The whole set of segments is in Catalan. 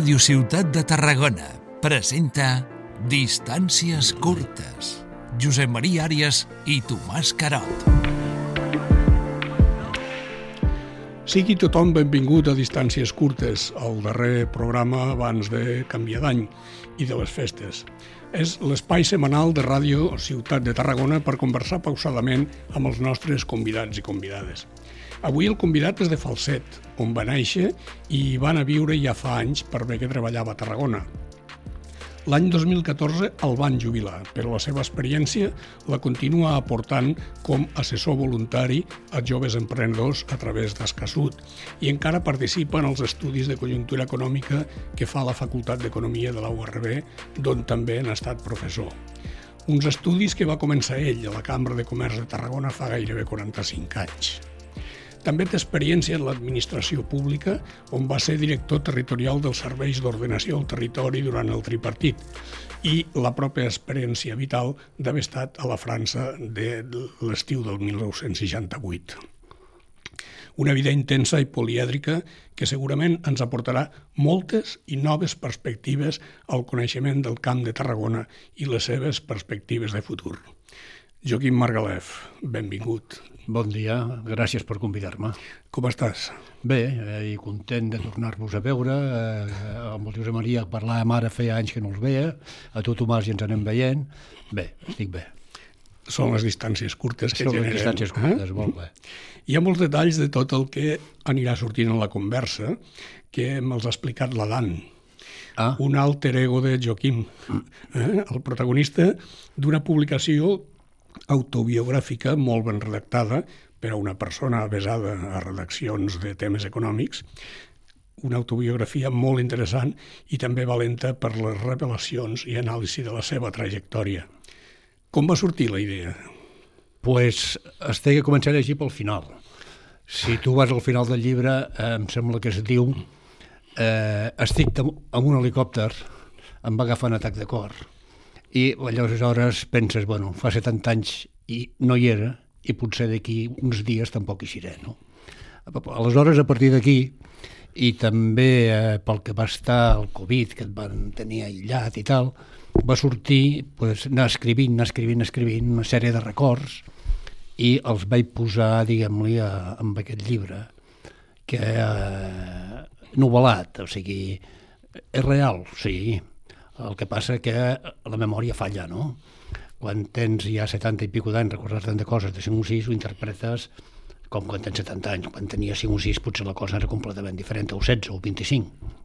Ràdio Ciutat de Tarragona presenta Distàncies curtes. Josep Maria Àrias i Tomàs Carot. Sigui tothom benvingut a Distàncies curtes, el darrer programa abans de canviar d'any i de les festes. És l'espai setmanal de ràdio Ciutat de Tarragona per conversar pausadament amb els nostres convidats i convidades. Avui el convidat és de Falset, on va néixer i hi van a viure ja fa anys per bé que treballava a Tarragona. L'any 2014 el van jubilar, però la seva experiència la continua aportant com assessor voluntari a joves emprenedors a través d'Escassut i encara participa en els estudis de conjuntura econòmica que fa la Facultat d'Economia de la URB, d'on també n'ha estat professor. Uns estudis que va començar ell a la Cambra de Comerç de Tarragona fa gairebé 45 anys. També té experiència en l'administració pública, on va ser director territorial dels serveis d'ordenació al territori durant el tripartit i la pròpia experiència vital d'haver estat a la França de l'estiu del 1968. Una vida intensa i polièdrica que segurament ens aportarà moltes i noves perspectives al coneixement del camp de Tarragona i les seves perspectives de futur. Joaquim Margalef, benvingut. Bon dia, gràcies per convidar-me. Com estàs? Bé, eh, i content de tornar-vos a veure. Eh, amb el Josep Maria parlàvem ara, feia anys que no els veia. A tu, Tomàs, i ens anem veient. Bé, estic bé. Són les distàncies curtes que Són les generem. distàncies curtes, molt bé. Hi ha molts detalls de tot el que anirà sortint en la conversa que me'ls ha explicat l'Adan, Ah, un alter ego de Joaquim, eh? el protagonista d'una publicació autobiogràfica molt ben redactada per a una persona avesada a redaccions de temes econòmics, una autobiografia molt interessant i també valenta per les revelacions i anàlisi de la seva trajectòria. Com va sortir la idea? pues estic que començar a llegir pel final. Si tu vas al final del llibre, eh, em sembla que es diu eh, estic amb un helicòpter, em va agafar un atac de cor, i aleshores penses, bueno, fa 70 anys i no hi era, i potser d'aquí uns dies tampoc hi seré, no? Aleshores, a partir d'aquí, i també eh, pel que va estar el Covid, que et van tenir aïllat i tal, va sortir pues, anar escrivint, anar escrivint, escrivint una sèrie de records i els vaig posar, diguem-li, amb aquest llibre, que eh, novel·lat, o sigui, és real, sí. El que passa que la memòria falla, no? Quan tens ja 70 i pico d'anys, recordes tant de coses de 5 o 6, ho interpretes com quan tens 70 anys. Quan tenia 5 o 6 potser la cosa era completament diferent, o 16 o 25.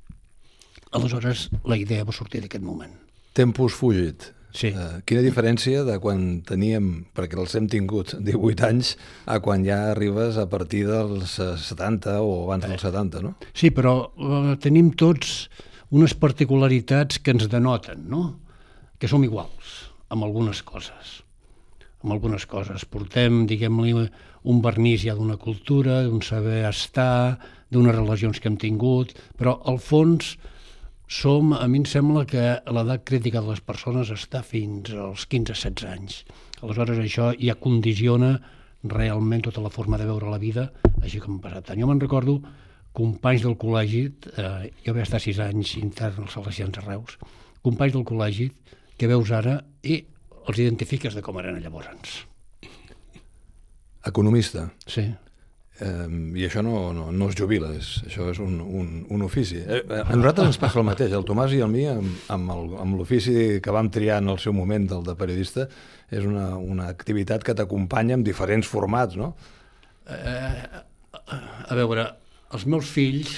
Aleshores, la idea va sortir d'aquest moment. Tempus fugit. Sí. Uh, quina diferència de quan teníem, perquè els hem tingut 18 anys, a quan ja arribes a partir dels eh, 70 o abans dels 70, no? Sí, però eh, tenim tots unes particularitats que ens denoten, no? Que som iguals amb algunes coses. Amb algunes coses. Portem, diguem-li, un vernís ja d'una cultura, d'un saber estar, d'unes relacions que hem tingut, però al fons som, a mi em sembla que l'edat crítica de les persones està fins als 15-16 anys. Aleshores això ja condiciona realment tota la forma de veure la vida, així com passat. Jo me'n recordo companys del col·legi, eh, jo vaig estar sis anys intern als Salesians a Reus, companys del col·legi que veus ara i els identifiques de com eren llavors. Economista. Sí. Um, I això no, no, no es jubila, és, això és un, un, un ofici. Eh, a nosaltres ens passa el mateix, el Tomàs i el mi, amb, amb l'ofici que vam triar en el seu moment, del de periodista, és una, una activitat que t'acompanya en diferents formats, no? A veure, els meus fills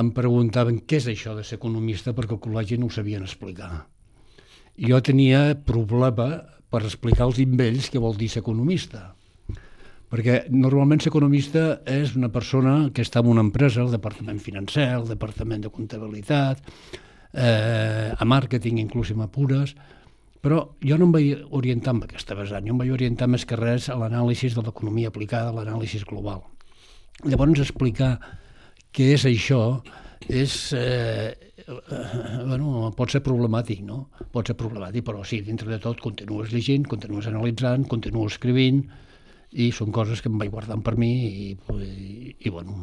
em preguntaven què és això de ser economista perquè al col·legi no ho sabien explicar. Jo tenia problema per explicar als vells què vol dir ser economista. Perquè normalment ser economista és una persona que està en una empresa, el departament financer, el departament de comptabilitat, eh, a màrqueting, inclús si m'apures, però jo no em vaig orientar amb aquesta vessant, jo em vaig orientar més que res a l'anàlisi de l'economia aplicada, a l'anàlisi global. Llavors explicar què és això és, eh, bueno, pot ser problemàtic, no? Pot ser problemàtic, però sí, dintre de tot continues llegint, continues analitzant, continues escrivint, i són coses que em vaig guardant per mi i, i, i bueno,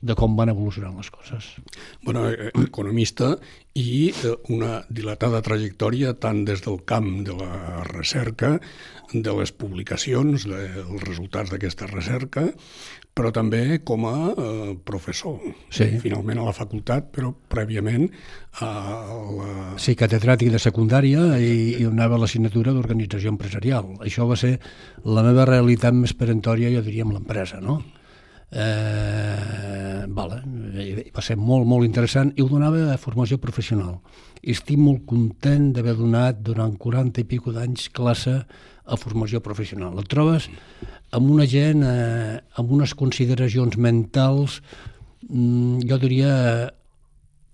de com van evolucionant les coses. Bueno, eh, economista i eh, una dilatada trajectòria tant des del camp de la recerca, de les publicacions, dels resultats d'aquesta recerca, però també com a eh, professor. Sí. Finalment a la facultat, però prèviament a la... Sí, catedràtic de secundària i, i donava l'assignatura d'organització empresarial. Això va ser la meva realitat més perentòria, jo diria, amb l'empresa, no? Eh, vale, va ser molt, molt interessant i ho donava a formació professional. I estic molt content d'haver donat durant 40 i pico d'anys classe a formació professional. Et trobes amb una gent eh, amb unes consideracions mentals, mm, jo diria,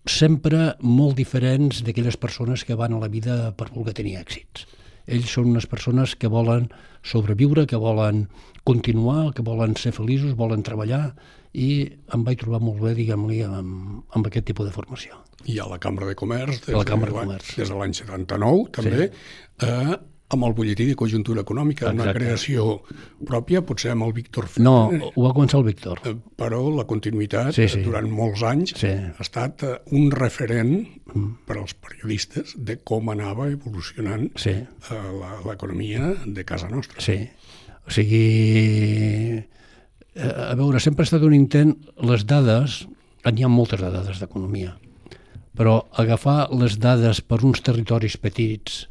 sempre molt diferents d'aquelles persones que van a la vida per voler tenir èxits. Ells són unes persones que volen sobreviure, que volen continuar, que volen ser feliços, volen treballar, i em vaig trobar molt bé, diguem-li, amb, amb aquest tipus de formació. I a la Cambra de Comerç, des, la Cambra de, de Comerç. des de l'any 79, també, sí. eh, amb el butlletí de conjuntura econòmica, Exacte. una creació pròpia, potser amb el Víctor Ferrer. No, ho va començar el Víctor. Eh, però la continuïtat sí, sí. durant molts anys sí. ha estat eh, un referent mm. per als periodistes de com anava evolucionant sí. eh, l'economia de casa nostra. Sí, o sigui, a veure, sempre ha estat un intent, les dades, n'hi ha moltes de dades d'economia, però agafar les dades per uns territoris petits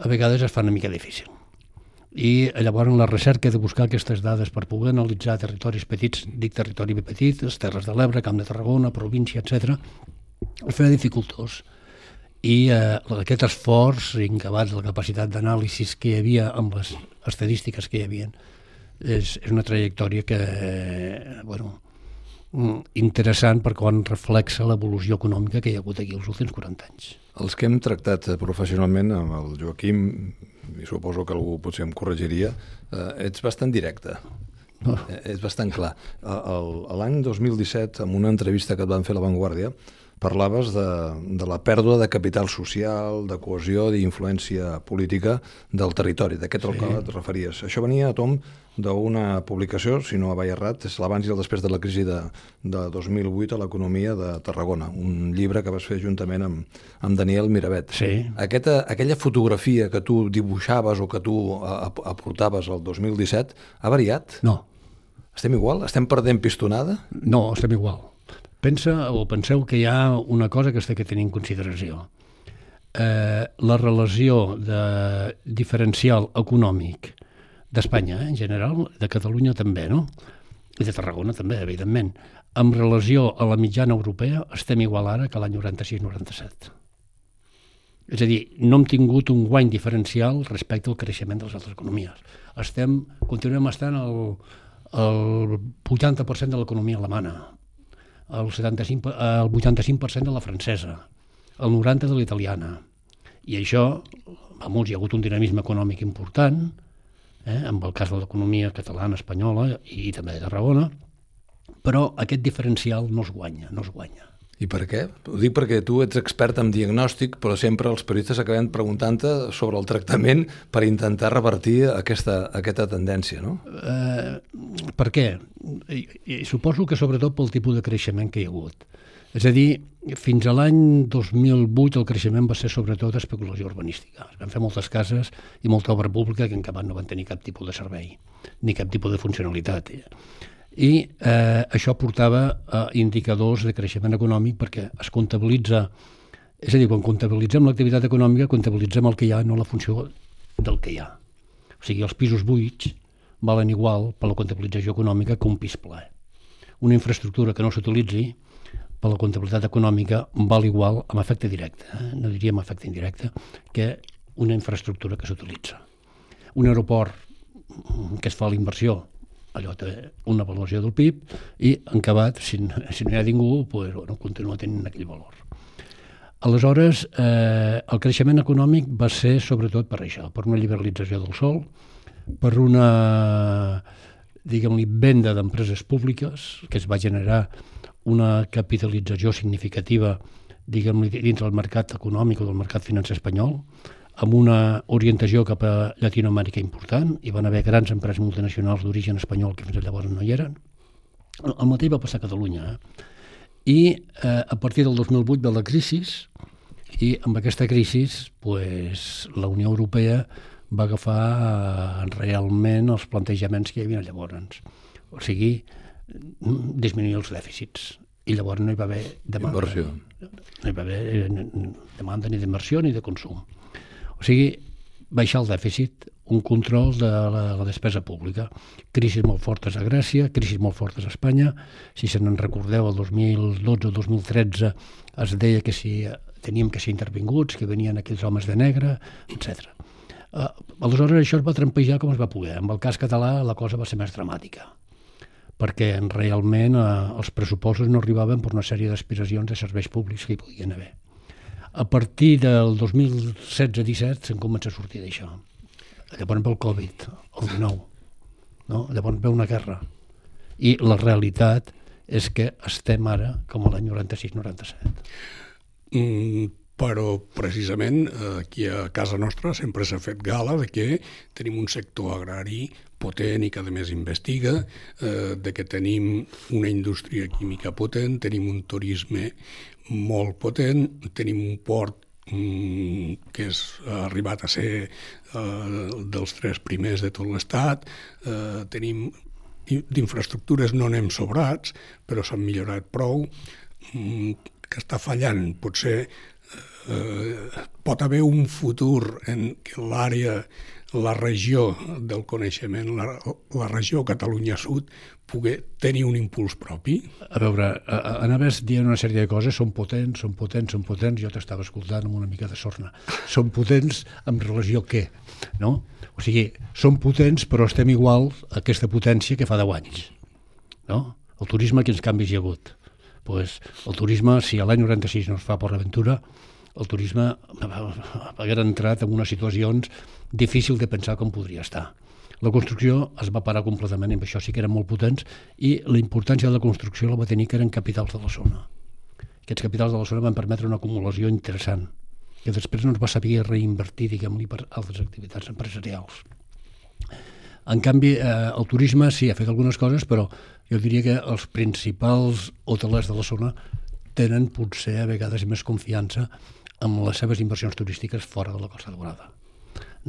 a vegades es fa una mica difícil. I llavors la recerca de buscar aquestes dades per poder analitzar territoris petits, dic territori petit, les Terres de l'Ebre, Camp de Tarragona, província, etc, el feia dificultós i eh, aquest esforç incabat de la capacitat d'anàlisi que hi havia amb les estadístiques que hi havia és, és una trajectòria que eh, bueno, mm, interessant per quan reflexa l'evolució econòmica que hi ha hagut aquí els últims 40 anys. Els que hem tractat professionalment amb el Joaquim, i suposo que algú potser em corregiria, eh, ets bastant directe. Oh. Eh, és bastant clar. L'any 2017, en una entrevista que et van fer a La Vanguardia, parlaves de, de la pèrdua de capital social, de cohesió, d'influència política del territori. D'aquest sí. el que et referies. Això venia a tom d'una publicació, si no vaig errat, és l'abans i el després de la crisi de, de 2008 a l'economia de Tarragona, un llibre que vas fer juntament amb, amb Daniel Miravet. Sí. Aquesta, aquella fotografia que tu dibuixaves o que tu aportaves al 2017 ha variat? No. Estem igual? Estem perdent pistonada? No, estem igual. Pensa o penseu que hi ha una cosa que s'ha de tenir en consideració. Eh, la relació de diferencial econòmic d'Espanya, eh, en general, de Catalunya també, no? I de Tarragona també, evidentment. En relació a la mitjana europea, estem igual ara que l'any 96-97. És a dir, no hem tingut un guany diferencial respecte al creixement de les altres economies. Estem, continuem estant al, al 80% de l'economia alemana, el, 75, el 85% de la francesa, el 90% de l'italiana. I això, vamos, hi ha hagut un dinamisme econòmic important, eh, amb el cas de l'economia catalana, espanyola i també de Tarragona, però aquest diferencial no es guanya, no es guanya. I per què? Ho dic perquè tu ets expert en diagnòstic, però sempre els periodistes acabem preguntant-te sobre el tractament per intentar revertir aquesta, aquesta tendència, no? Eh, per què? I, I suposo que sobretot pel tipus de creixement que hi ha hagut. És a dir, fins a l'any 2008 el creixement va ser sobretot especulació urbanística. Es van fer moltes cases i molta obra pública que en no van tenir cap tipus de servei, ni cap tipus de funcionalitat i eh, això portava a indicadors de creixement econòmic perquè es comptabilitza, és a dir, quan comptabilitzem l'activitat econòmica, comptabilitzem el que hi ha, no la funció del que hi ha. O sigui, els pisos buits valen igual per la comptabilització econòmica que un pis ple. Una infraestructura que no s'utilitzi per la comptabilitat econòmica val igual amb efecte directe, eh? no diríem efecte indirecte, que una infraestructura que s'utilitza. Un aeroport que es fa l'inversió allò té una valoració del PIB i en acabat, si, si no hi ha ningú, pues, bueno, continua tenint aquell valor. Aleshores, eh, el creixement econòmic va ser sobretot per això, per una liberalització del sol, per una, diguem-li, venda d'empreses públiques, que es va generar una capitalització significativa, diguem-li, dins del mercat econòmic o del mercat financer espanyol, amb una orientació cap a Llatinoamèrica important, hi van haver grans empreses multinacionals d'origen espanyol que fins llavors no hi eren, El, mateix va passar a Catalunya. Eh? I eh, a partir del 2008 ve la crisi i amb aquesta crisi pues, la Unió Europea va agafar eh, realment els plantejaments que hi havia llavors. O sigui, disminuir els dèficits. I llavors no hi va haver demanda. Inversió. No hi va haver eh, demanda ni d'inversió ni de consum. O sigui, baixar el dèficit, un control de la, la despesa pública. Crisis molt fortes a Grècia, crisis molt fortes a Espanya. Si se n'en recordeu, el 2012 o 2013 es deia que si teníem que ser intervinguts, que venien aquells homes de negre, etc. Uh, aleshores això es va trampejar com es va poder. En el cas català la cosa va ser més dramàtica perquè realment eh, els pressupostos no arribaven per una sèrie d'aspiracions de serveis públics que hi podien haver. A partir del 2016-17 se'n comença a sortir d'això. Llavors ve el Covid, el 19, no? llavors ve una guerra. I la realitat és que estem ara com a l'any 96-97. Mm, però precisament aquí a casa nostra sempre s'ha fet gala de que tenim un sector agrari potent i que a més investiga, eh, de que tenim una indústria química potent, tenim un turisme molt potent, tenim un port mm, que és, ha arribat a ser eh, dels tres primers de tot l'Estat, eh, tenim d'infraestructures no anem sobrats, però s'han millorat prou, mm, que està fallant potser eh, pot haver un futur en què l'àrea, la regió del coneixement, la, la regió Catalunya Sud, pugui tenir un impuls propi? A veure, anaves dient una sèrie de coses, són potents, són potents, són potents, jo t'estava escoltant amb una mica de sorna. Són potents en relació a què? No? O sigui, són potents però estem igual a aquesta potència que fa 10 anys. No? El turisme, quins canvis hi ha hagut? Pues, el turisme, si l'any 96 no es fa per l'aventura, el turisme hagués entrat en unes situacions difícil de pensar com podria estar. La construcció es va parar completament, amb això sí que eren molt potents, i la importància de la construcció la va tenir que eren capitals de la zona. Aquests capitals de la zona van permetre una acumulació interessant, que després no es va saber reinvertir, diguem-li, per altres activitats empresarials. En canvi, eh, el turisme sí, ha fet algunes coses, però jo diria que els principals hotelers de la zona tenen potser a vegades més confiança amb les seves inversions turístiques fora de la Costa Daurada.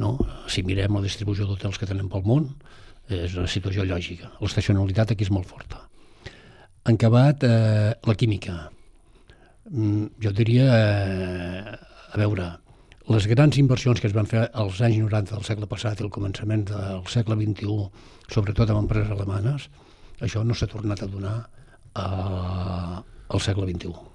No? Si mirem la distribució d'hotels que tenen pel món, és una situació lògica. L'estacionalitat aquí és molt forta. En acabat, eh, la química. Mm, jo diria, eh, a veure, les grans inversions que es van fer als anys 90 del segle passat i al començament del segle XXI, sobretot amb empreses alemanes, això no s'ha tornat a donar eh, al segle XXI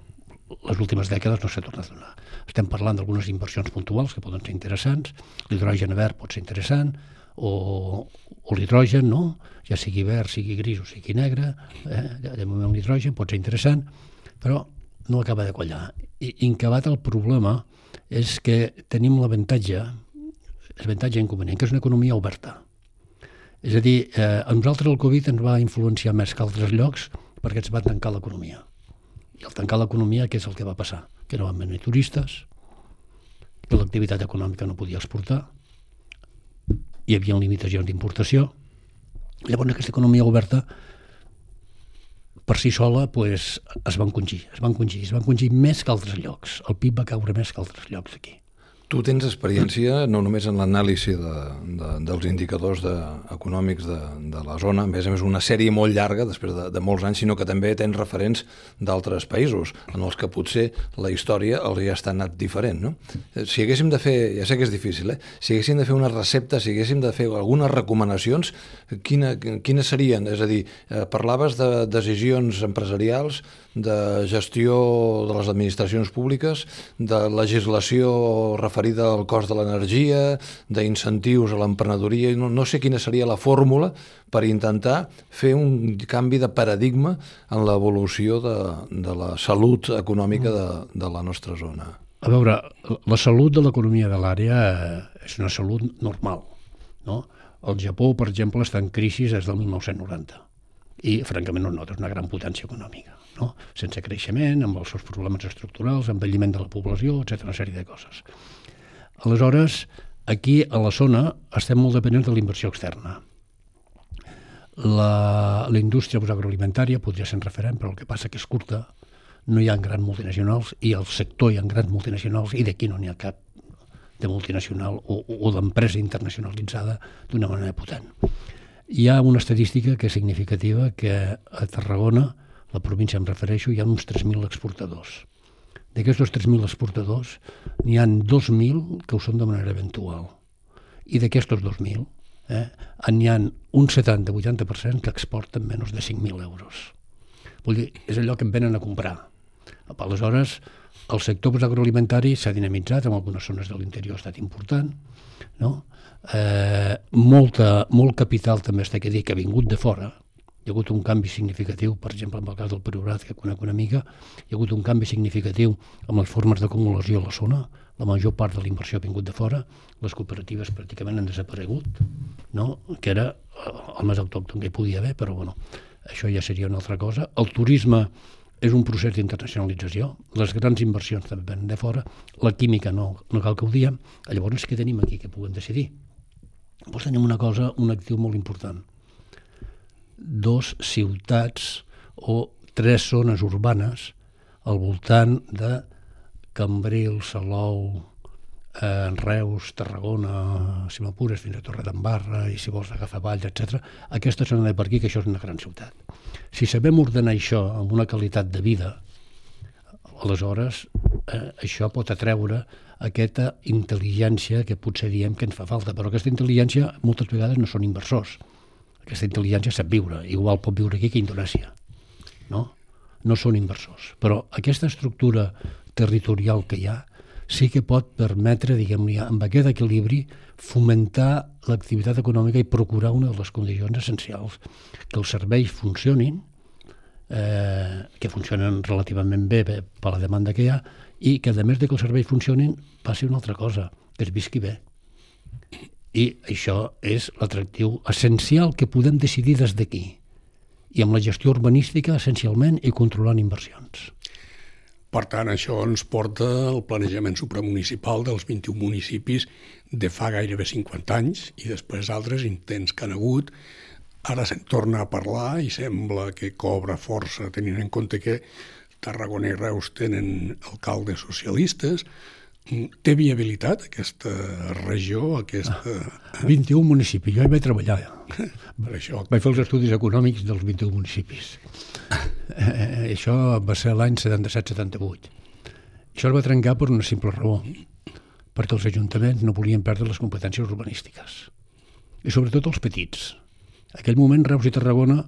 les últimes dècades no s'ha tornat a donar. Estem parlant d'algunes inversions puntuals que poden ser interessants, l'hidrogen verd pot ser interessant, o, o l'hidrogen, no? ja sigui verd, sigui gris o sigui negre, eh? de moment l'hidrogen pot ser interessant, però no acaba de quallar. I incabat el problema és que tenim l'avantatge, l'avantatge inconvenient, que és una economia oberta. És a dir, eh, a nosaltres el Covid ens va influenciar més que altres llocs perquè ens va tancar l'economia. I al tancar l'economia, què és el que va passar? Que no van venir turistes, que l'activitat econòmica no podia exportar, hi havia limitacions d'importació. Llavors aquesta economia oberta per si sola pues, es van encongir, es van encongir, es van encongir més que altres llocs. El PIB va caure més que altres llocs aquí. Tu tens experiència no només en l'anàlisi de, de, dels indicadors de, econòmics de, de la zona, a més a més una sèrie molt llarga després de, de molts anys, sinó que també tens referents d'altres països en els que potser la història els ha estat anat diferent. No? Eh, si haguéssim de fer, ja sé que és difícil, eh? si haguéssim de fer una recepta, si haguéssim de fer algunes recomanacions, quina, quines serien? És a dir, eh, parlaves de decisions empresarials, de gestió de les administracions públiques, de legislació referida al cost de l'energia, d'incentius a l'emprenedoria, no, no sé quina seria la fórmula per intentar fer un canvi de paradigma en l'evolució de, de la salut econòmica de, de la nostra zona. A veure, la salut de l'economia de l'àrea és una salut normal. No? El Japó, per exemple, està en crisi des del 1990 i, francament, no és una gran potència econòmica no? sense creixement, amb els seus problemes estructurals, envelliment de la població, etc una sèrie de coses. Aleshores, aquí a la zona estem molt dependents de la inversió externa. La, la indústria pues, agroalimentària podria ser en referent, però el que passa que és curta, no hi ha grans multinacionals i al sector hi ha grans multinacionals i d'aquí no n'hi ha cap de multinacional o, o d'empresa internacionalitzada d'una manera potent. Hi ha una estadística que és significativa que a Tarragona, la província em refereixo, hi ha uns 3.000 exportadors. D'aquests 3.000 exportadors, n'hi han 2.000 que ho són de manera eventual. I d'aquests 2.000, eh, n'hi ha un 70-80% que exporten menys de 5.000 euros. Vull dir, és allò que em venen a comprar. Aleshores, el sector agroalimentari s'ha dinamitzat, en algunes zones de l'interior ha estat important, no? eh, molta, molt capital també està que dir que ha vingut de fora, hi ha hagut un canvi significatiu, per exemple, en el cas del Priorat, que conec una mica, hi ha hagut un canvi significatiu amb les formes d'acumulació a la zona, la major part de la inversió ha vingut de fora, les cooperatives pràcticament han desaparegut, no? que era el més autòcton que hi podia haver, però bueno, això ja seria una altra cosa. El turisme és un procés d'internacionalització, les grans inversions també venen de fora, la química no, no cal que ho diem, llavors què tenim aquí que puguem decidir? Doncs tenim una cosa, un actiu molt important. Dos ciutats o tres zones urbanes al voltant de Cambril, Salou, eh, Reus, Tarragona, si m'apures, fins a Torredembarra, i si vols agafar Valls, etc. Aquesta zona de per aquí, que això és una gran ciutat. Si sabem ordenar això amb una qualitat de vida, aleshores eh, això pot atreure aquesta intel·ligència que potser diem que ens fa falta, però aquesta intel·ligència moltes vegades no són inversors. Aquesta intel·ligència sap viure, igual pot viure aquí que a Indonèsia. No? No són inversors. Però aquesta estructura territorial que hi ha sí que pot permetre, diguem-ne, amb aquest equilibri, fomentar l'activitat econòmica i procurar una de les condicions essencials, que els serveis funcionin, eh, que funcionen relativament bé, bé per la demanda que hi ha, i que a més de que els serveis funcionin, passi una altra cosa, que es visqui bé. I això és l'atractiu essencial que podem decidir des d'aquí, i amb la gestió urbanística essencialment i controlant inversions. Per tant, això ens porta al planejament supramunicipal dels 21 municipis de fa gairebé 50 anys i després altres intents que han hagut. Ara se'n torna a parlar i sembla que cobra força tenint en compte que Tarragona i Reus tenen alcaldes socialistes. Té viabilitat aquesta regió, aquesta... Ah, 21 municipis, jo hi vaig treballar. Per això... Vaig fer els estudis econòmics dels 21 municipis. Eh, això va ser l'any 77-78. Això es va trencar per una simple raó, perquè els ajuntaments no volien perdre les competències urbanístiques, i sobretot els petits. En aquell moment Reus i Tarragona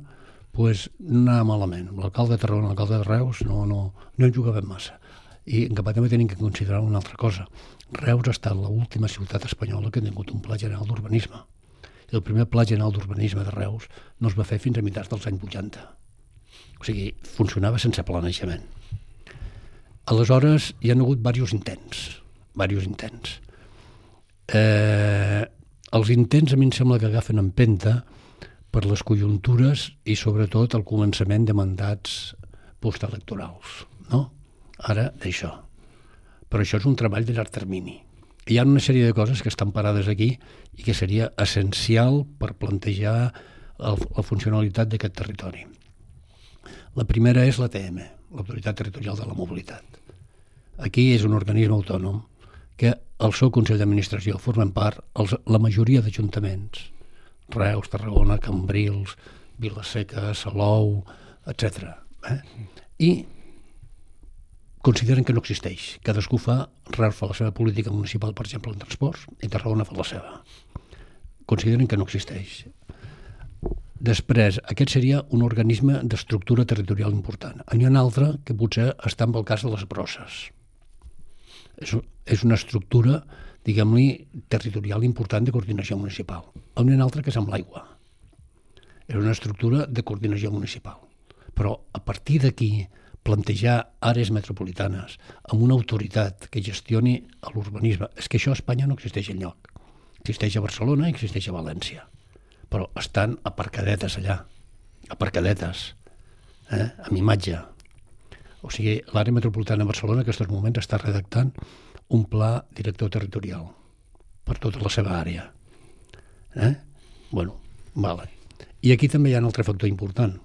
pues, anava malament. L'alcalde de Tarragona l'alcalde de Reus no, no, no en jugaven massa. I en canvi també tenim que considerar una altra cosa. Reus ha estat l'última ciutat espanyola que ha tingut un pla general d'urbanisme. El primer pla general d'urbanisme de Reus no es va fer fins a mitjans dels anys 80 o sigui, funcionava sense planejament. Aleshores, hi han hagut diversos intents, diversos intents. Eh, els intents a mi em sembla que agafen empenta per les conjuntures i sobretot el començament de mandats postelectorals, no? Ara, d'això. Però això és un treball de llarg termini. Hi ha una sèrie de coses que estan parades aquí i que seria essencial per plantejar el, la funcionalitat d'aquest territori. La primera és l'ATM, l'Autoritat Territorial de la Mobilitat. Aquí és un organisme autònom que el seu Consell d'Administració formen part els, la majoria d'ajuntaments, Reus, Tarragona, Cambrils, Vilaseca, Salou, etc. Eh? I consideren que no existeix. Cadascú fa, Reus fa la seva política municipal, per exemple, en transports, i Tarragona fa la seva. Consideren que no existeix. Després, aquest seria un organisme d'estructura territorial important. Hi ha un altre que potser està en el cas de les brosses. És, és una estructura, diguem-li, territorial important de coordinació municipal. Hi ha un altre que és amb l'aigua. És una estructura de coordinació municipal. Però a partir d'aquí, plantejar àrees metropolitanes amb una autoritat que gestioni l'urbanisme, és que això a Espanya no existeix enlloc. Existeix a Barcelona i existeix a València però estan aparcadetes allà, aparcadetes, eh, amb imatge. O sigui, l'àrea metropolitana de Barcelona en aquests moments està redactant un pla director territorial per tota la seva àrea. Eh? Bueno, vale. I aquí també hi ha un altre factor important.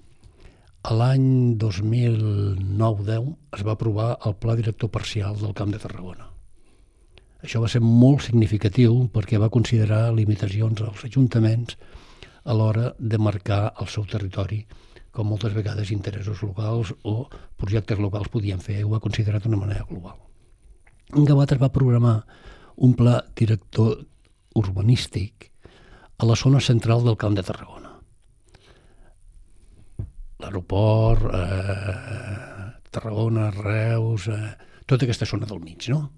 A l'any 2009-10 es va aprovar el Pla Director Parcial del Camp de Tarragona. Això va ser molt significatiu perquè va considerar limitacions als ajuntaments a l'hora de marcar el seu territori, com moltes vegades interessos locals o projectes locals podien fer, ho va considerar d'una manera global. En Gavat es va programar un pla director urbanístic a la zona central del Camp de Tarragona. L'aeroport, eh, Tarragona, Reus, eh, tota aquesta zona del mig, no?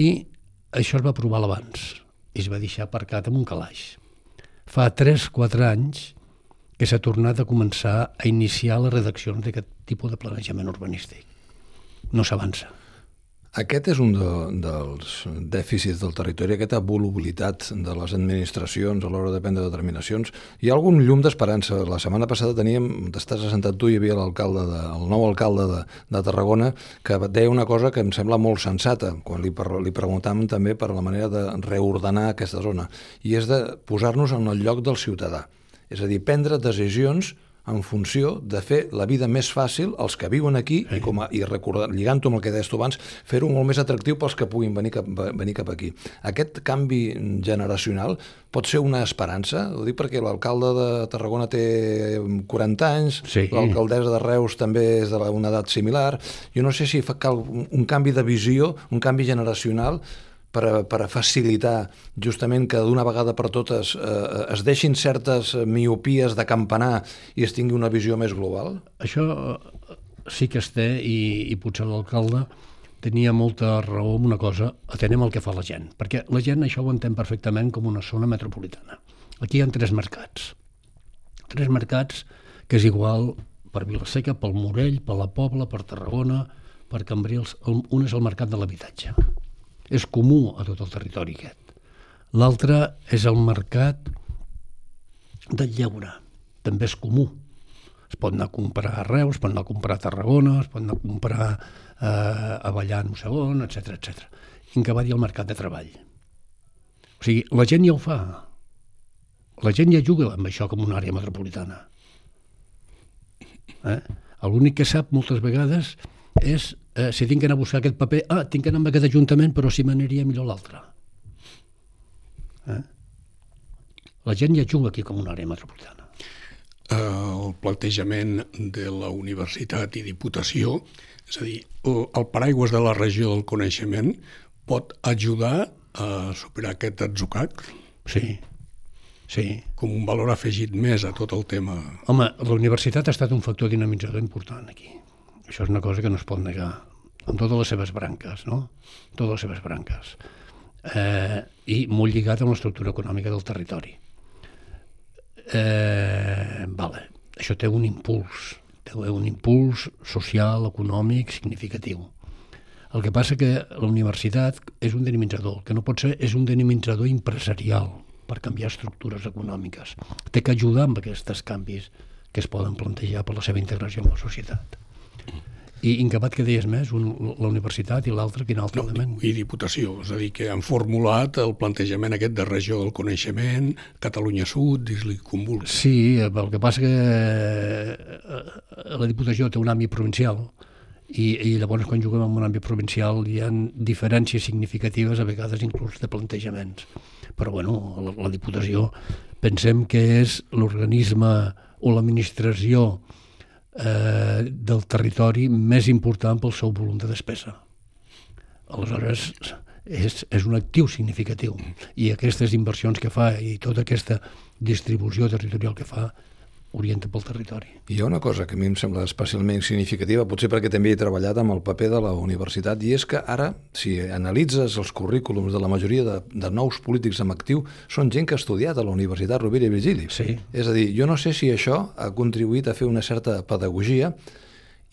I això es va aprovar abans i es va deixar aparcat amb un calaix. Fa 3-4 anys que s'ha tornat a començar a iniciar les redaccions d'aquest tipus de planejament urbanístic. No s'avança. Aquest és un de, dels dèficits del territori, aquesta volubilitat de les administracions a l'hora de prendre determinacions. Hi ha algun llum d'esperança. La setmana passada teníem, t'estàs assentat tu, hi havia l'alcalde de, el nou alcalde de, de Tarragona que deia una cosa que em sembla molt sensata quan li, li preguntàvem també per la manera de reordenar aquesta zona i és de posar-nos en el lloc del ciutadà. És a dir, prendre decisions en funció de fer la vida més fàcil als que viuen aquí sí. i, com a, i lligant-ho amb el que deies tu abans, fer-ho molt més atractiu pels que puguin venir cap, venir cap aquí. Aquest canvi generacional pot ser una esperança? Ho dic perquè l'alcalde de Tarragona té 40 anys, sí. l'alcaldessa de Reus també és d'una edat similar. Jo no sé si fa cal un canvi de visió, un canvi generacional per, per facilitar justament que d'una vegada per totes eh, es deixin certes miopies de campanar i es tingui una visió més global? Això eh, sí que es té i, i potser l'alcalde tenia molta raó en una cosa, atenem el que fa la gent, perquè la gent això ho entén perfectament com una zona metropolitana. Aquí hi ha tres mercats. Tres mercats que és igual per Vilaseca, pel Morell, per la Pobla, per Tarragona, per Cambrils. Un és el mercat de l'habitatge és comú a tot el territori aquest. L'altre és el mercat del lleure, també és comú. Es pot anar a comprar a Reus, es pot anar a comprar a Tarragona, es pot anar a comprar eh, a un segon, etc etc. I què va dir el mercat de treball. O sigui, la gent ja ho fa. La gent ja juga amb això com una àrea metropolitana. Eh? L'únic que sap moltes vegades és eh, si tinc que anar a buscar aquest paper, ah, tinc que anar a aquest ajuntament, però si m'aniria millor l'altre. Eh? La gent ja juga aquí com una àrea metropolitana. El plantejament de la universitat i diputació, és a dir, el paraigües de la regió del coneixement pot ajudar a superar aquest atzucac? Sí, sí. Com un valor afegit més a tot el tema. Home, la universitat ha estat un factor dinamitzador important aquí. Això és una cosa que no es pot negar, amb totes les seves branques, no? Totes les seves branques. Eh, I molt lligat amb l'estructura econòmica del territori. Eh, vale. Això té un impuls, té un impuls social, econòmic, significatiu. El que passa que la universitat és un dinamitzador, que no pot ser, és un dinamitzador empresarial per canviar estructures econòmiques. Té que ajudar amb aquests canvis que es poden plantejar per la seva integració amb la societat. I Incapat, que deies més? Un, la universitat i l'altre, quin altre no, element? I Diputació, és a dir, que han formulat el plantejament aquest de regió del coneixement, Catalunya Sud, dis-li com vulguis. Sí, el que passa que eh, la Diputació té un àmbit provincial i, i llavors quan juguem en un àmbit provincial hi ha diferències significatives, a vegades inclús de plantejaments. Però bueno, la, la Diputació pensem que és l'organisme o l'administració eh, del territori més important pel seu volum de despesa. Aleshores, és, és un actiu significatiu i aquestes inversions que fa i tota aquesta distribució territorial que fa orienta pel territori. Hi ha una cosa que a mi em sembla especialment significativa, potser perquè també he treballat amb el paper de la universitat, i és que ara, si analitzes els currículums de la majoria de, de nous polítics amb actiu, són gent que ha estudiat a la Universitat Rovira i Virgili. Sí. És a dir, jo no sé si això ha contribuït a fer una certa pedagogia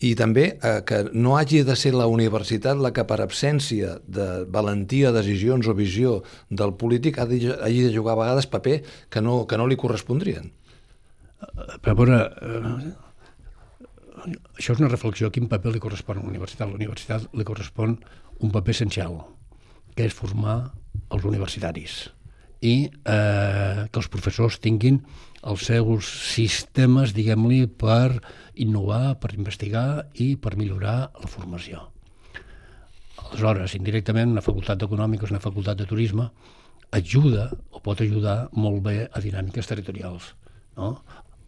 i també eh, que no hagi de ser la universitat la que per absència de valentia, decisions o visió del polític hagi de jugar a vegades paper que no, que no li correspondrien. Per veure, eh, això és una reflexió. Quin paper li correspon a la universitat? A la universitat li correspon un paper essencial, que és formar els universitaris i eh, que els professors tinguin els seus sistemes, diguem-li, per innovar, per investigar i per millorar la formació. Aleshores, indirectament, una facultat d'econòmiques, una facultat de turisme, ajuda o pot ajudar molt bé a dinàmiques territorials. No?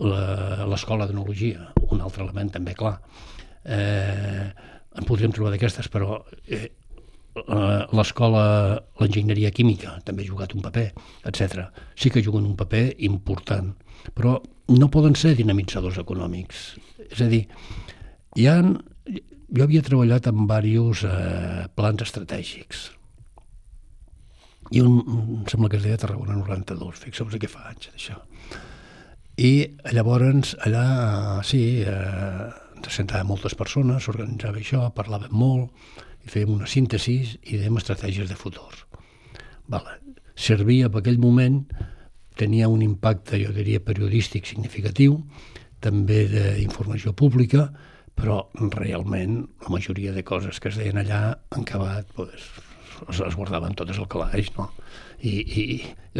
L'escola d'enologia, un altre element també clar. Eh, en podríem trobar d'aquestes, però eh, l'escola, l'enginyeria química també ha jugat un paper, etc. Sí que juguen un paper important, però no poden ser dinamitzadors econòmics. És a dir, hi ha, jo havia treballat en diversos eh, plans estratègics, i un, em sembla que es deia Tarragona 92, fixeu-vos què fa anys d'això. I llavors allà, sí, eh, sentàvem moltes persones, s'organitzava això, parlàvem molt, i fèiem una síntesi i dèiem estratègies de futur. Vale. Servia per aquell moment, tenia un impacte, jo diria, periodístic significatiu, també d'informació pública, però realment la majoria de coses que es deien allà han acabat pues, es, es guardaven totes al calaix, no? I, i,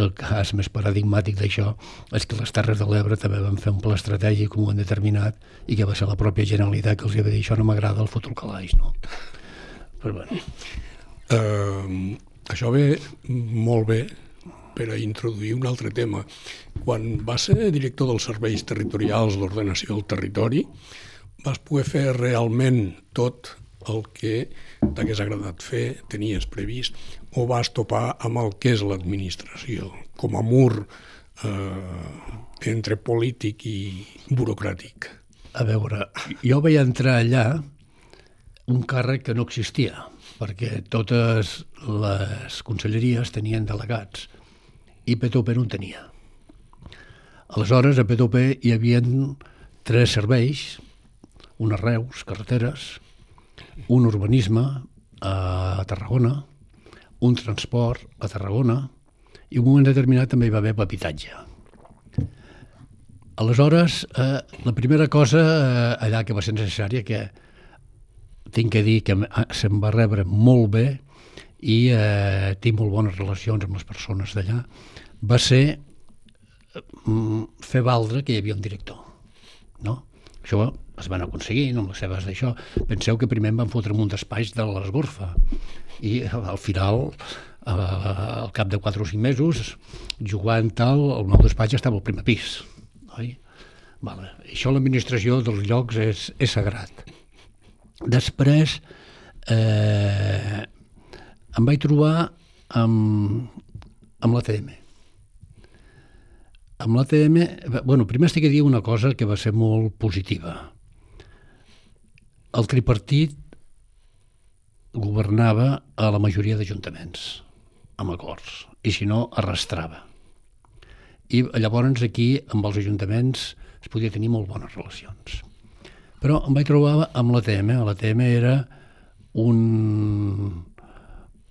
el cas més paradigmàtic d'això és que les Terres de l'Ebre també van fer un pla estratègic un determinat i que va ser la pròpia Generalitat que els havia dit això no m'agrada el al calaix, no? Però bueno. Uh, això ve molt bé per a introduir un altre tema. Quan va ser director dels serveis territorials d'ordenació del territori, vas poder fer realment tot el que t'hagués agradat fer, tenies previst, o vas topar amb el que és l'administració, com a mur eh, entre polític i burocràtic? A veure, jo vaig entrar allà un càrrec que no existia, perquè totes les conselleries tenien delegats i P2P no en tenia. Aleshores, a P2P hi havia tres serveis, unes Reus, carreteres, un urbanisme a Tarragona, un transport a Tarragona i un moment determinat també hi va haver habitatge. Aleshores, eh, la primera cosa eh, allà que va ser necessària, que tinc que dir que se'm va rebre molt bé i eh, tinc molt bones relacions amb les persones d'allà, va ser eh, fer valdre que hi havia un director. No? Això es van aconseguir amb les seves d'això. Penseu que primer em van fotre un d'espais de l'esgorfa i al final eh, al cap de 4 o 5 mesos jugant tal, el nou despatx estava al primer pis oi? Vale. Això l'administració dels llocs és, és sagrat després eh, em vaig trobar amb, amb l'ATM amb l'ATM, bueno, primer estic a dir una cosa que va ser molt positiva el tripartit governava a la majoria d'ajuntaments amb acords, i si no, arrastrava. I llavors aquí, amb els ajuntaments, es podia tenir molt bones relacions. Però em vaig trobar amb l'ATM. L'ATM era un,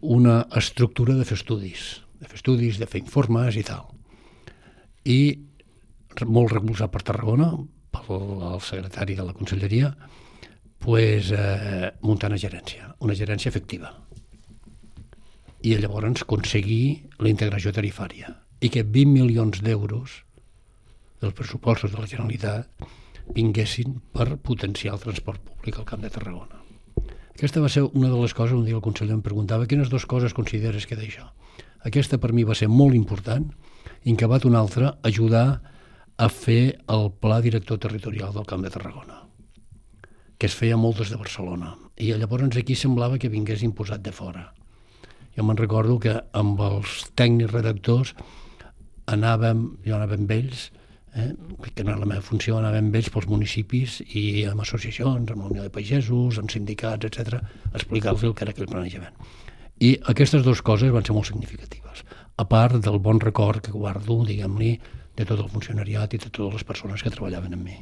una estructura de fer estudis, de fer estudis, de fer informes i tal. I molt recolzat per Tarragona, pel secretari de la conselleria, pues, eh, muntar una gerència, una gerència efectiva. I llavors aconseguir la integració tarifària i que 20 milions d'euros dels pressupostos de la Generalitat vinguessin per potenciar el transport públic al Camp de Tarragona. Aquesta va ser una de les coses, un dia el conseller em preguntava quines dues coses consideres que d'això. Aquesta per mi va ser molt important i en acabat una altra ajudar a fer el pla director territorial del Camp de Tarragona que es feia moltes de Barcelona. I llavors aquí semblava que vingués imposat de fora. Jo me'n recordo que amb els tècnics redactors anàvem, jo anava amb ells, eh, que no era la meva funció, anava amb ells pels municipis i amb associacions, amb la Unió de Pagesos, amb sindicats, etc, explicar-los el que era aquell planejament. I aquestes dues coses van ser molt significatives, a part del bon record que guardo, diguem-li, de tot el funcionariat i de totes les persones que treballaven amb mi.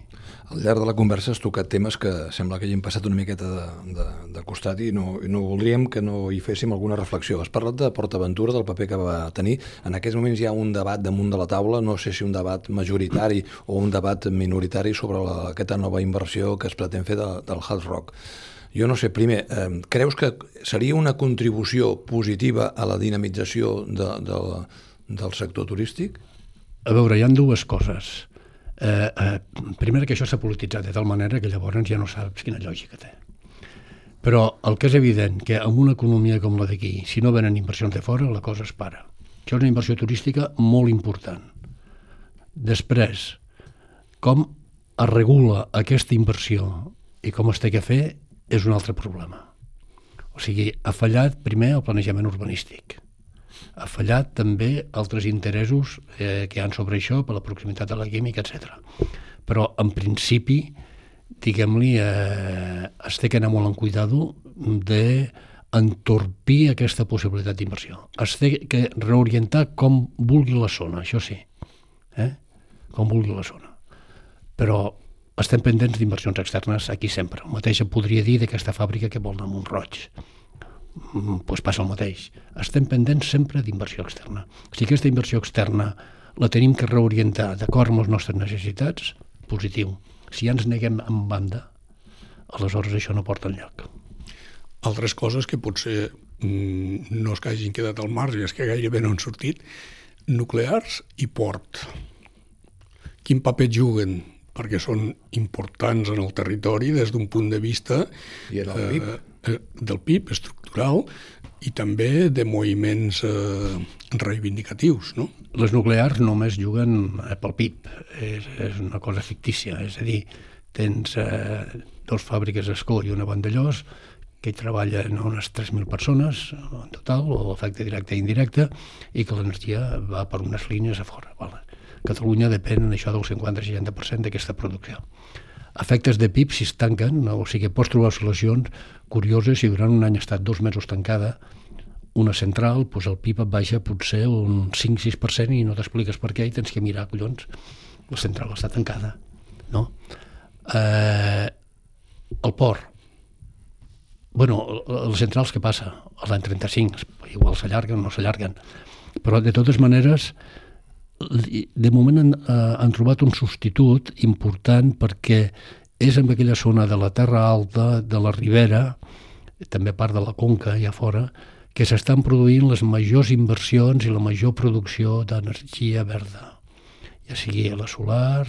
Al llarg de la conversa has tocat temes que sembla que hagin passat una miqueta de, de, de costat i no, no voldríem que no hi féssim alguna reflexió. Has parlat de PortAventura, del paper que va tenir. En aquests moments hi ha un debat damunt de la taula, no sé si un debat majoritari o un debat minoritari sobre la, aquesta nova inversió que es pretén fer de, del Hard Rock. Jo no sé, primer, eh, creus que seria una contribució positiva a la dinamització de, de, del sector turístic? A veure, hi ha dues coses. Eh, eh, primera, que això s'ha polititzat de tal manera que llavors ja no saps quina lògica té. Però el que és evident que en una economia com la d'aquí, si no venen inversions de fora, la cosa es para. Això és una inversió turística molt important. Després, com es regula aquesta inversió i com es té que fer és un altre problema. O sigui, ha fallat primer el planejament urbanístic. Ha fallat també altres interessos eh, que hi han sobre això per la proximitat de la química, etc. Però, en principi, diguem-li, eh, es té que anar molt en cuidado de entorpir aquesta possibilitat d'inversió. Es té que reorientar com vulgui la zona, això sí, eh? com vulgui la zona. Però estem pendents d'inversions externes aquí sempre. El mateix podria dir d'aquesta fàbrica que vol a Montroig. Mm, pues passa el mateix. Estem pendents sempre d'inversió externa. Si aquesta inversió externa la tenim que reorientar d'acord amb les nostres necessitats, positiu. Si ja ens neguem en banda, aleshores això no porta enlloc. Altres coses que potser mm, no es que hagin quedat al marge, és que gairebé no han sortit, nuclears i port. Quin paper juguen? Perquè són importants en el territori des d'un punt de vista I en el PIB? eh, del PIB estructural i també de moviments eh, reivindicatius, no? Les nuclears només juguen eh, pel PIB, és, és una cosa fictícia, és a dir, tens eh, dos fàbriques d'escó i una Vandellós que hi treballen unes 3.000 persones en total, o efecte directe i indirecte, i que l'energia va per unes línies a fora. Vale. Catalunya depèn això del 50-60% d'aquesta producció. Efectes de PIB, si es tanquen, o sigui, pots trobar solucions curioses si durant un any ha estat dos mesos tancada, una central, doncs el PIB et baixa potser un 5-6% i no t'expliques per què i tens que mirar, collons, la central està tancada, no? Eh, el port, bueno, les centrals què passa? A l'any 35, igual s'allarguen o no s'allarguen, però de totes maneres de moment han, eh, han trobat un substitut important perquè és en aquella zona de la Terra Alta, de la Ribera, també part de la Conca, allà fora, que s'estan produint les majors inversions i la major producció d'energia verda, ja sigui la solar,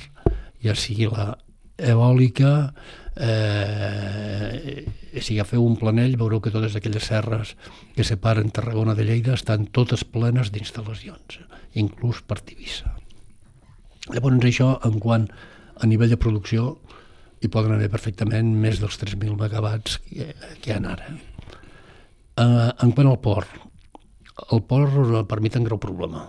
ja sigui la eòlica, eh, si agafeu un planell veureu que totes aquelles serres que separen Tarragona de Lleida estan totes plenes d'instal·lacions, inclús per Tivissa. Llavors això, en quant a nivell de producció, hi poden haver perfectament més dels 3.000 megawatts que, que hi ha ara. Uh, en quant al port, el port per mi té un greu problema.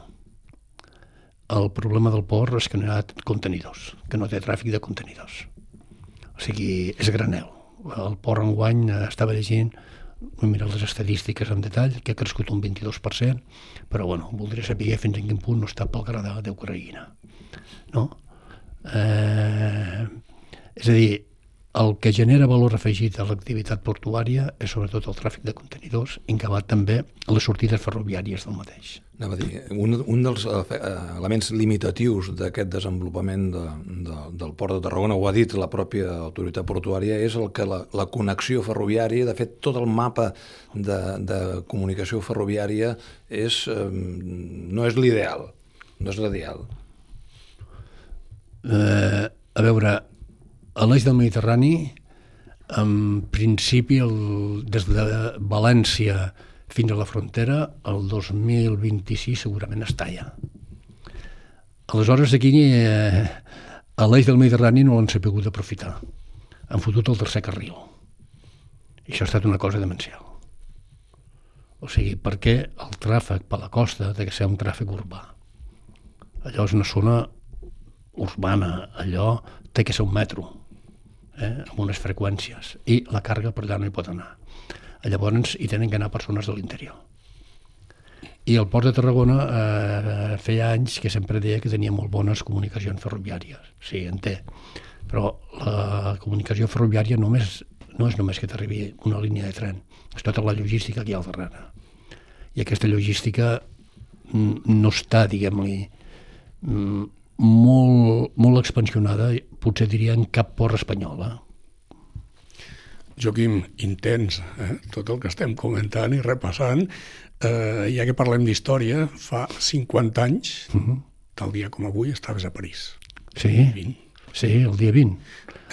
El problema del port és que no hi ha contenidors, que no té tràfic de contenidors. O sigui, és granel. El port enguany estava llegint he mirat les estadístiques en detall, que ha crescut un 22%, però bueno, voldria saber fins en quin punt no està pel gra d'Ucraïna. No? Eh, és a dir, el que genera valor afegit a l'activitat portuària és sobretot el tràfic de contenidors, incabat també les sortides ferroviàries del mateix. Anava a dir, un, un dels eh, elements limitatius d'aquest desenvolupament de, de, del port de Tarragona, ho ha dit la pròpia autoritat portuària, és el que la, la connexió ferroviària, de fet tot el mapa de, de comunicació ferroviària és, eh, no és l'ideal, no és l'ideal. Eh, a veure, a l'eix del Mediterrani, en principi, el, des de València fins a la frontera, el 2026 segurament es talla. Aleshores, aquí, eh, a l'eix del Mediterrani no l'han sabut aprofitar. Han fotut el tercer carril. I això ha estat una cosa demencial. O sigui, perquè el tràfic per la costa ha de ser un tràfic urbà. Allò és una zona urbana, allò té que ser un metro, eh, amb unes freqüències, i la càrrega per allà no hi pot anar. Llavors hi tenen que anar persones de l'interior. I el Port de Tarragona eh, feia anys que sempre deia que tenia molt bones comunicacions ferroviàries. Sí, en té. Però la comunicació ferroviària només, no és només que t'arribi una línia de tren, és tota la logística que hi ha al darrere. I aquesta logística no està, diguem-li, molt, molt expansionada, potser diria en cap port espanyol. Eh? Joaquim, intens, eh? tot el que estem comentant i repassant. Eh, ja que parlem d'història, fa 50 anys, uh -huh. tal dia com avui, estaves a París. Sí, 20. sí, el dia 20.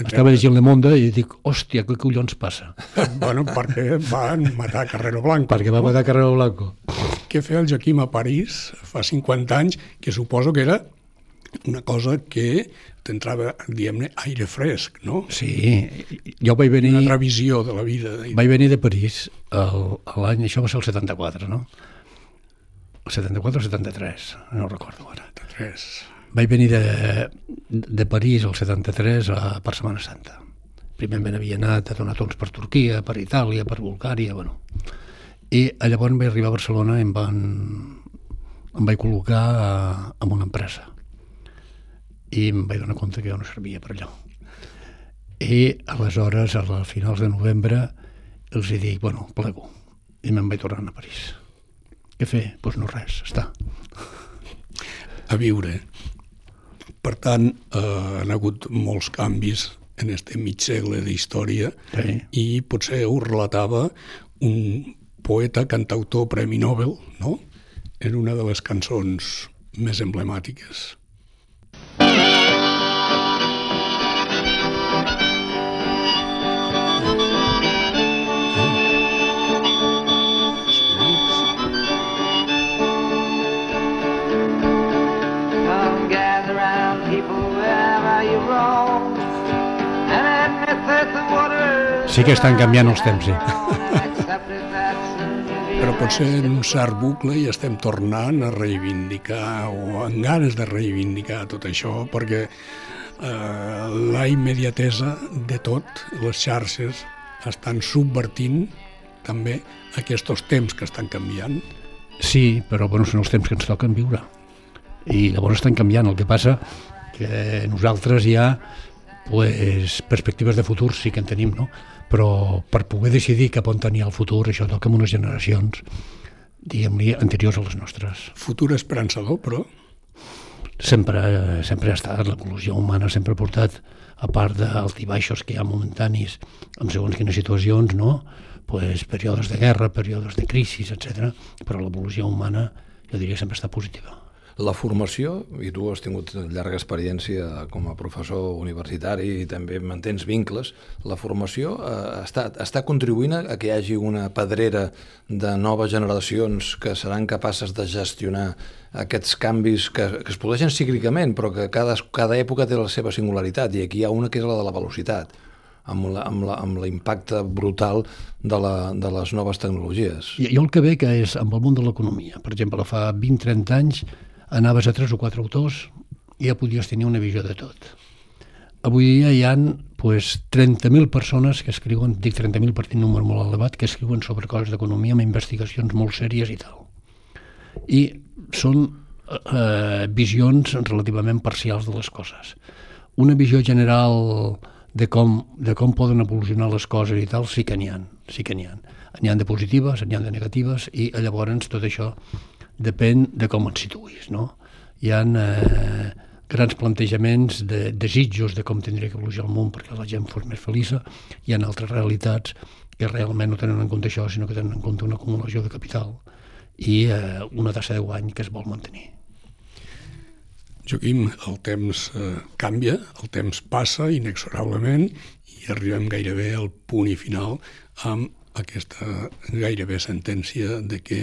Estava llegint Le Monde i dic, hòstia, què collons passa? bueno, perquè van matar Carrero Blanco. Perquè va matar Carrero Blanco. Què feia el Joaquim a París fa 50 anys, que suposo que era una cosa que t'entrava, diguem-ne, aire fresc, no? Sí, jo vaig venir... Una altra visió de la vida. Vaig venir de París l'any, això va ser el 74, no? El 74 o 73, no recordo ara. 73. Vaig venir de, de París el 73 a, per Setmana Santa. Primer havia anat a donar tons per Turquia, per Itàlia, per Bulgària, bueno. I llavors vaig arribar a Barcelona i em van, em vaig col·locar a, en una empresa i em vaig donar compte que jo no servia per allò. I aleshores, a finals de novembre, els hi dic, bueno, plego. I me'n vaig tornar a París. Què fer? Doncs pues no res, està. A viure. Per tant, eh, han hagut molts canvis en este mig segle d'història sí. i potser ho relatava un poeta, cantautor, Premi Nobel, no? en una de les cançons més emblemàtiques. Sí que estan canviant els temps, sí. Potser en un cert bucle i estem tornant a reivindicar o amb ganes de reivindicar tot això perquè eh, la immediatesa de tot, les xarxes, estan subvertint també aquests temps que estan canviant. Sí, però bueno, són els temps que ens toquen viure. I llavors estan canviant. El que passa que nosaltres ja pues, perspectives de futur sí que en tenim, no? però per poder decidir cap on tenia el futur, això toca amb unes generacions, diguem-li, anteriors a les nostres. Futur esperançador, però? Sempre, sempre ha estat, l'evolució humana sempre ha portat, a part d'altibaixos que hi ha momentanis, en segons quines situacions, no? pues, períodes de guerra, períodes de crisi, etc. però l'evolució humana, jo diria, sempre està positiva. La formació, i tu has tingut llarga experiència com a professor universitari i també mantens vincles, la formació eh, està, està contribuint a que hi hagi una pedrera de noves generacions que seran capaces de gestionar aquests canvis que, que es produeixen cíclicament, però que cada, cada època té la seva singularitat, i aquí hi ha una que és la de la velocitat amb, l'impacte brutal de, la, de les noves tecnologies. Jo el que veig és amb el món de l'economia. Per exemple, fa 20-30 anys anaves a tres o quatre autors i ja podies tenir una visió de tot. Avui dia hi han pues, 30.000 persones que escriuen, dic 30.000 per un número molt elevat, que escriuen sobre coses d'economia amb investigacions molt sèries i tal. I són eh, visions relativament parcials de les coses. Una visió general de com, de com poden evolucionar les coses i tal, sí que n'hi ha, sí que n'hi ha. N'hi ha de positives, n'hi ha de negatives, i llavors tot això depèn de com et situïs, no? Hi ha eh, grans plantejaments de desitjos de com tindria que evolucionar el món perquè la gent fos més feliça, hi ha altres realitats que realment no tenen en compte això, sinó que tenen en compte una acumulació de capital i eh, una tassa de guany que es vol mantenir. Joaquim, el temps eh, canvia, el temps passa inexorablement i arribem gairebé al punt i final amb aquesta gairebé sentència de que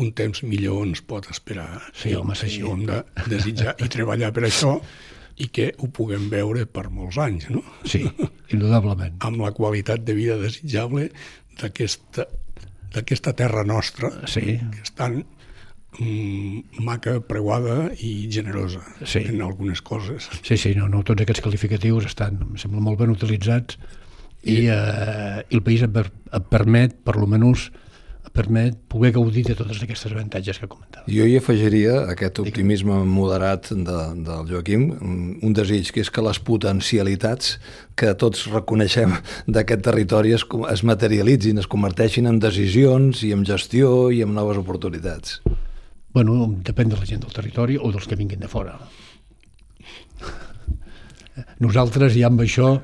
un temps millor ens pot esperar. Sí, home, sí. Així ho hem de desitjar i treballar per això i que ho puguem veure per molts anys, no? Sí, indudablement. Amb la qualitat de vida desitjable d'aquesta d'aquesta terra nostra, sí. que és tan mm, maca, preuada i generosa sí. en algunes coses. Sí, sí, no, no, tots aquests qualificatius estan, em sembla, molt ben utilitzats i, i, eh, i el país et, et permet, per lo menys, permet poder gaudir de totes aquestes avantatges que comentava. Jo hi afegiria aquest optimisme moderat de, del Joaquim, un desig que és que les potencialitats que tots reconeixem d'aquest territori es, es materialitzin, es converteixin en decisions i en gestió i en noves oportunitats. Bueno, depèn de la gent del territori o dels que vinguin de fora. Nosaltres ja amb això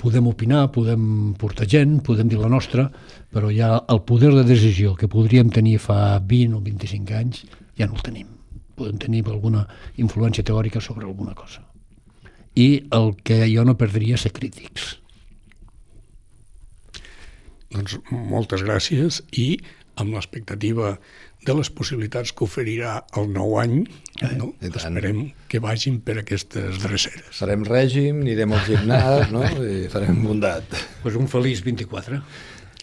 podem opinar, podem portar gent, podem dir la nostra, però ja el poder de decisió que podríem tenir fa 20 o 25 anys ja no el tenim. Podem tenir alguna influència teòrica sobre alguna cosa. I el que jo no perdria ser crítics. Doncs moltes gràcies i amb l'expectativa de les possibilitats que oferirà el nou any, no? esperem que vagin per aquestes dreceres. Farem règim, anirem al gimnàs, no? I farem bondat. Pues un feliç 24.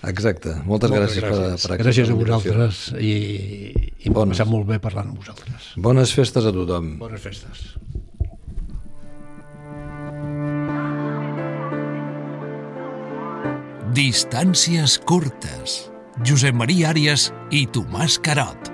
Exacte. Moltes, Moltes gràcies, gràcies. per, per Gràcies a vosaltres i, i m'ha passat molt bé parlant amb vosaltres. Bones festes a tothom. Bones festes. Distàncies curtes. Josep Maria Àrias i Tomàs Carot.